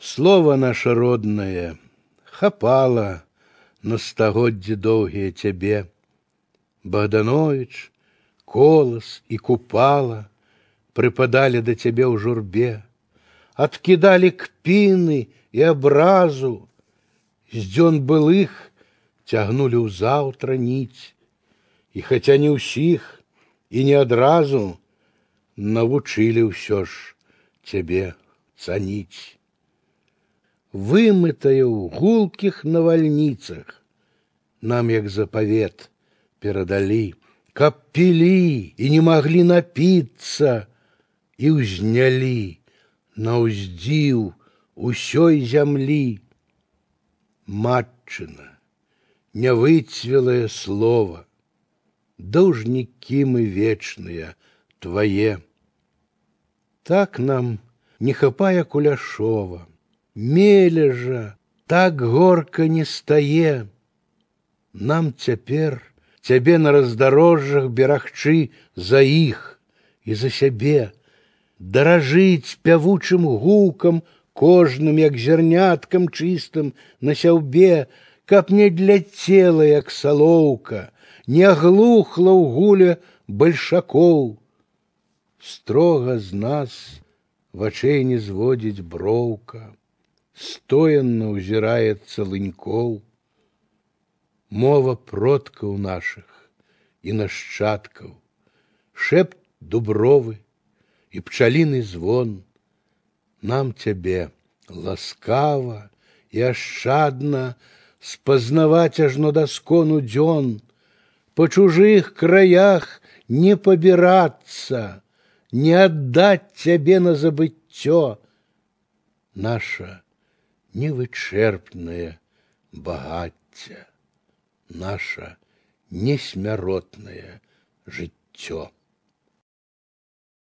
Слово наше роднае хапала на стагоддзі доўгія цябе. Богданович, колос і купала прыпадалі да цябе ў журбе, адкідалі кпіны і абразу, з дзён былых цягнулі ў заўтра ніць, і хаця не ўсіх і не адразу навучылі ўсё ж цябе цаніць. Вымытая ў гулкіх навальніцах, нам як запавет перадалі, каб пілі і не маглі напіцца і ўзнялі на ўздзіў усёй зямлі. Матчына, нявыцвелае слово, должники мы вечные твое. Так нам не хапая куляшова, мележа, так горка не стае. Нам цяпер цябе на раздарожжах берагчы за іх і за сябе, даражыць пявучым гукам кожным як зерняткам чыстым на сяўбе, каб не для цела як салоўка, не глухла ў гуле бальшакоў. Строга з нас вачэй не зводзіць броўка, стоянна ўзіраецца лынькоў. Мова продкаў нашых і нашчадкаў, шэпт дубровы і пчаліны звон. Нам цябе ласкава і ашчадна спазнаваць ажно скону дзён, по чужих краях не побираться, не отдать тебе на забыццё наша невычерпное багацце, наша несмяротнае жыццё.